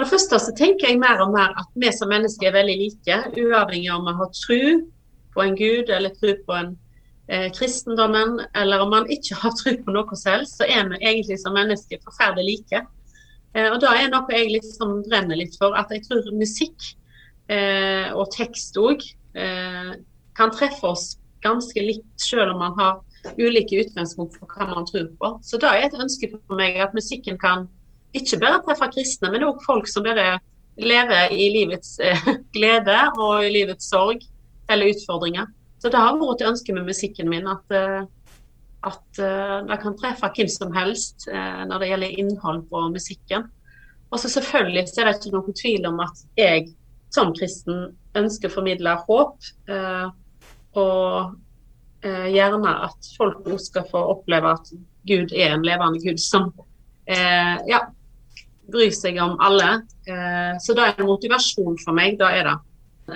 For det første så tenker jeg mer og mer at vi som mennesker er veldig like, uavhengig om vi har tro på en gud eller tro på en eh, kristendommen, eller om man ikke har tro på noe selv, så er vi egentlig som mennesker forferdelig like. Eh, og da er noe jeg liksom brenner litt for, at jeg tror musikk eh, og tekst òg eh, kan treffe oss ganske likt, selv om man har ulike utgangspunkt for hva man tror på. Så da er et ønske for meg at musikken kan ikke bare treffe kristne, men òg folk som bare lever i livets eh, glede og i livets sorg eller utfordringer. Så det har vært et ønske med musikken min at, uh, at det kan treffe hvem som helst når det gjelder innhold på musikken. Og så selvfølgelig så er det ikke noen tvil om at jeg som kristen ønsker å formidle håp. og gjerne at folk også skal få oppleve at Gud er en levende Gud som ja, bryr seg om alle. så det er en motivasjon for meg. da er det.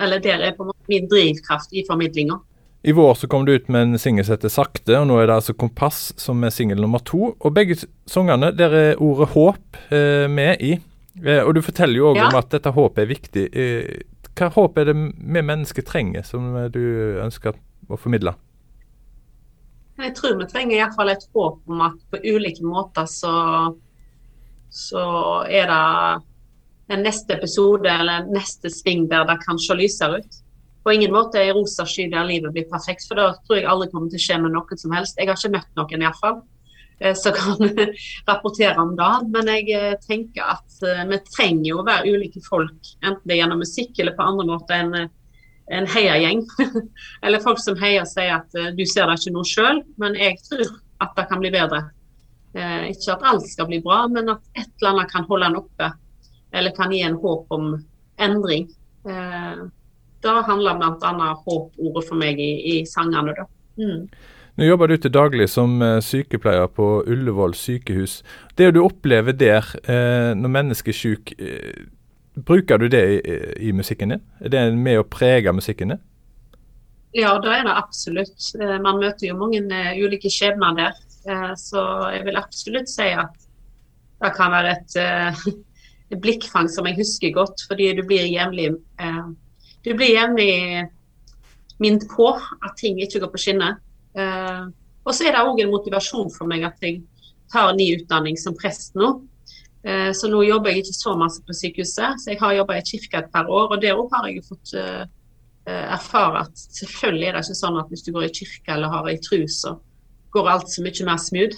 Eller der er på en måte min drivkraft i formidlinga. I vår så kom du ut med en singel som heter 'Sakte', og nå er det altså 'Kompass' som er singel nummer to. Og begge sangene der er ordet 'håp' eh, med i. Eh, og du forteller jo òg ja. om at dette håpet er viktig. Eh, hva håp er det vi mennesker trenger, som du ønsker å formidle? Jeg tror vi trenger iallfall et håp om at på ulike måter så, så er det en neste episode eller neste sving der det kan se lysere ut på ingen måte er rosa sky der livet blir perfekt, for da tror jeg aldri kommer til å skje med noen som helst. Jeg har ikke møtt noen iallfall eh, som kan rapportere om det. Men jeg eh, tenker at eh, vi trenger jo å være ulike folk, enten det er gjennom musikk eller på andre måter enn en heiagjeng. eller folk som heier sier at du ser det ikke noe sjøl, men jeg tror at det kan bli bedre. Ikke at alt skal bli bra, men at et eller annet kan holde en oppe. Eller kan gi en håp om endring. Da handler bl.a. håp-ordet for meg i, i sangene. da. Mm. Nå jobber du til daglig som eh, sykepleier på Ullevål sykehus. Det du opplever der eh, når mennesket er syk, eh, bruker du det i, i, musikken din? Er det med å prege musikken din? Ja, det er det absolutt. Eh, man møter jo mange uh, ulike skjebner der. Uh, så jeg vil absolutt si at det kan være et, uh, et blikkfang som jeg husker godt, fordi du blir jevnlig du blir jevnlig minnet på at ting ikke går på skinner. Og så er det òg en motivasjon for meg at jeg tar ny utdanning som prest nå. Så nå jobber jeg ikke så masse på sykehuset, så jeg har jobba i kirka et par år. Og der òg har jeg fått erfare at selvfølgelig er det ikke sånn at hvis du går i kirka eller har ei tru, så går alt så mye mer smooth.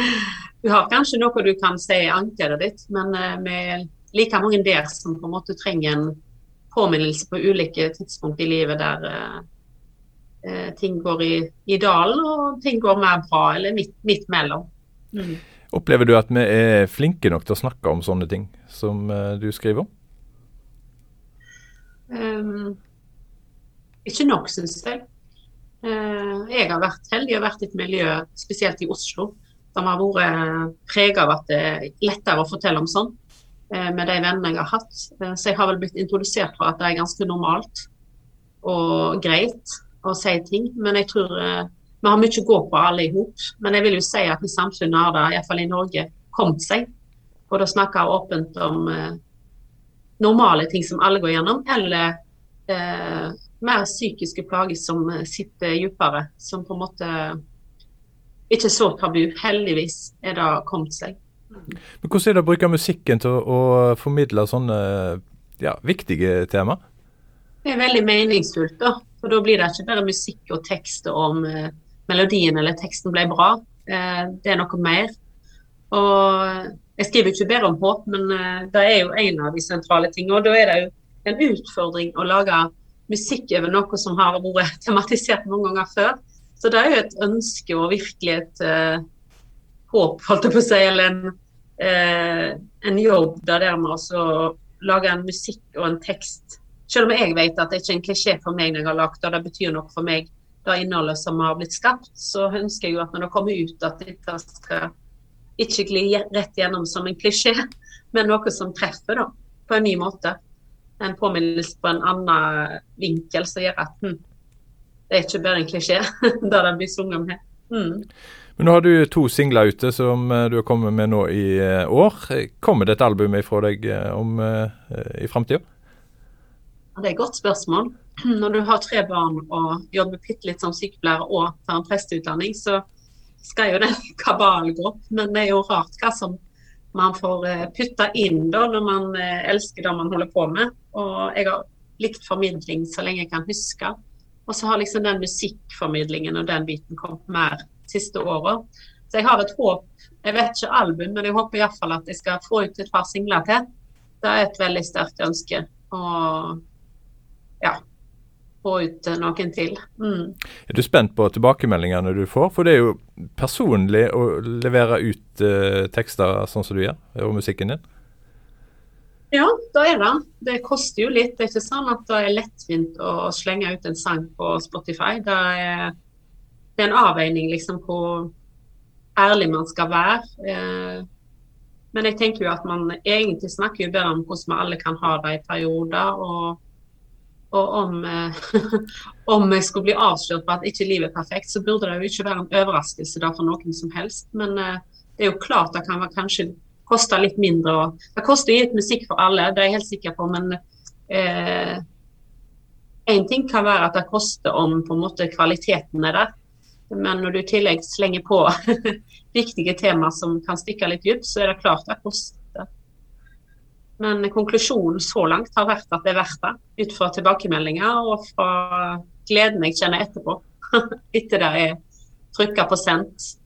du har kanskje noe du kan si i ankeret ditt, men med like mange der som på en måte trenger en påminnelse på ulike tidspunkt i livet der eh, eh, ting går i, i, dalen og ting går mer bra, eller midt, midt mellom. Mm. Opplever du at vi er flinke nok til å snakke om sånne ting som eh, du skriver om? Um, ikke nok, syns jeg. Uh, jeg har vært heldig og vært i et miljø, spesielt i Oslo, som har vært prega av at det er lettere å fortelle om sånn. Eh, med de vennene jeg har hatt. Eh, så jeg har vel blitt introdusert for at det er ganske normalt og greit å si ting. Men jeg tror eh, vi har mye å gå på alle i hop. Men jeg vil jo si at samfunnet har det, iallfall i Norge, kommet seg. Både å snakke åpent om eh, normale ting som alle går gjennom, eller eh, mer psykiske plager som sitter dypere. Som på en måte ikke er så tabu. Heldigvis er det kommet seg. Men Hvordan er det å bruke musikken til å, formidle sånne ja, viktige tema? Det er veldig meningsfullt, da. For da blir det ikke bare musikk og tekst om eh, melodien eller teksten ble bra. Eh, det er noe mer. Og jeg skriver ikke bare om håp, men uh, det er jo en av de sentrale tingene. Og da er det jo en utfordring å lage musikk over noe som har vært tematisert mange ganger før. Så det er jo et ønske og virkelig et håp, holdt jeg på å si, eller en, uh, en jobb der det med å lage en musikk og en tekst. Selv om jeg vet at det ikke er en klisjé for meg når jeg har lagd det, det betyr noe for meg, det innholdet som har blitt skapt, så ønsker jeg jo at når det kommer ut, at dette skal ikke gli rett gjennom som en klisjé, men noe som treffer da, på en ny måte. En påminnelse på en annen vinkel som gjør at hm, det er ikke bare en klisjé, det blir sunget om her. Mm. Men nå har du to singler ute som du har kommet med nå i år. Kommer det et album fra deg om i framtida? Det er et godt spørsmål. Når du har tre barn og jobber bitte litt som sykepleier og tar en presteutdanning, så skal jo den kabalen gå opp. Men det er jo rart hva som man får putta inn da når man elsker det man holder på med. Og jeg har likt formidling så lenge jeg kan huske. Og så har liksom den musikkformidlingen og den biten kommet mer siste året. Så jeg har et håp. Jeg vet ikke album, men jeg håper iallfall at jeg skal få ut et par singler til. Det er et veldig sterkt ønske. Og ja, få ut noen til. Mm. Er du spent på tilbakemeldingene du får? For det er jo personlig å levere ut uh, tekster sånn som du gjør, og musikken din. Ja, det er det. Det koster jo litt. Det er ikke sånn at det er lettvint å slenge ut en sang på Spotify. Det er, det er en avveining liksom hvor ærlig man skal være. Eh, men jeg tenker jo at man egentlig snakker jo bedre om hvordan vi alle kan ha det i perioder. Og, og om, eh, om jeg skulle bli avslørt på at ikke livet er perfekt, så burde det jo ikke være en overraskelse for noen som helst. Men eh, det er jo klart det kan kanskje koste litt mindre. Det koster jo litt musikk for alle, det er jeg helt sikker på, men én eh, ting kan være at det koster om på en måte kvaliteten er der. Men når du i tillegg slenger på viktige temaer som kan stikke litt dypt, så er det klart det koster. Men konklusjonen så langt har vært at det er verdt det, ut fra tilbakemeldinger og fra gleden jeg kjenner etterpå. Etter det er trykka på sendt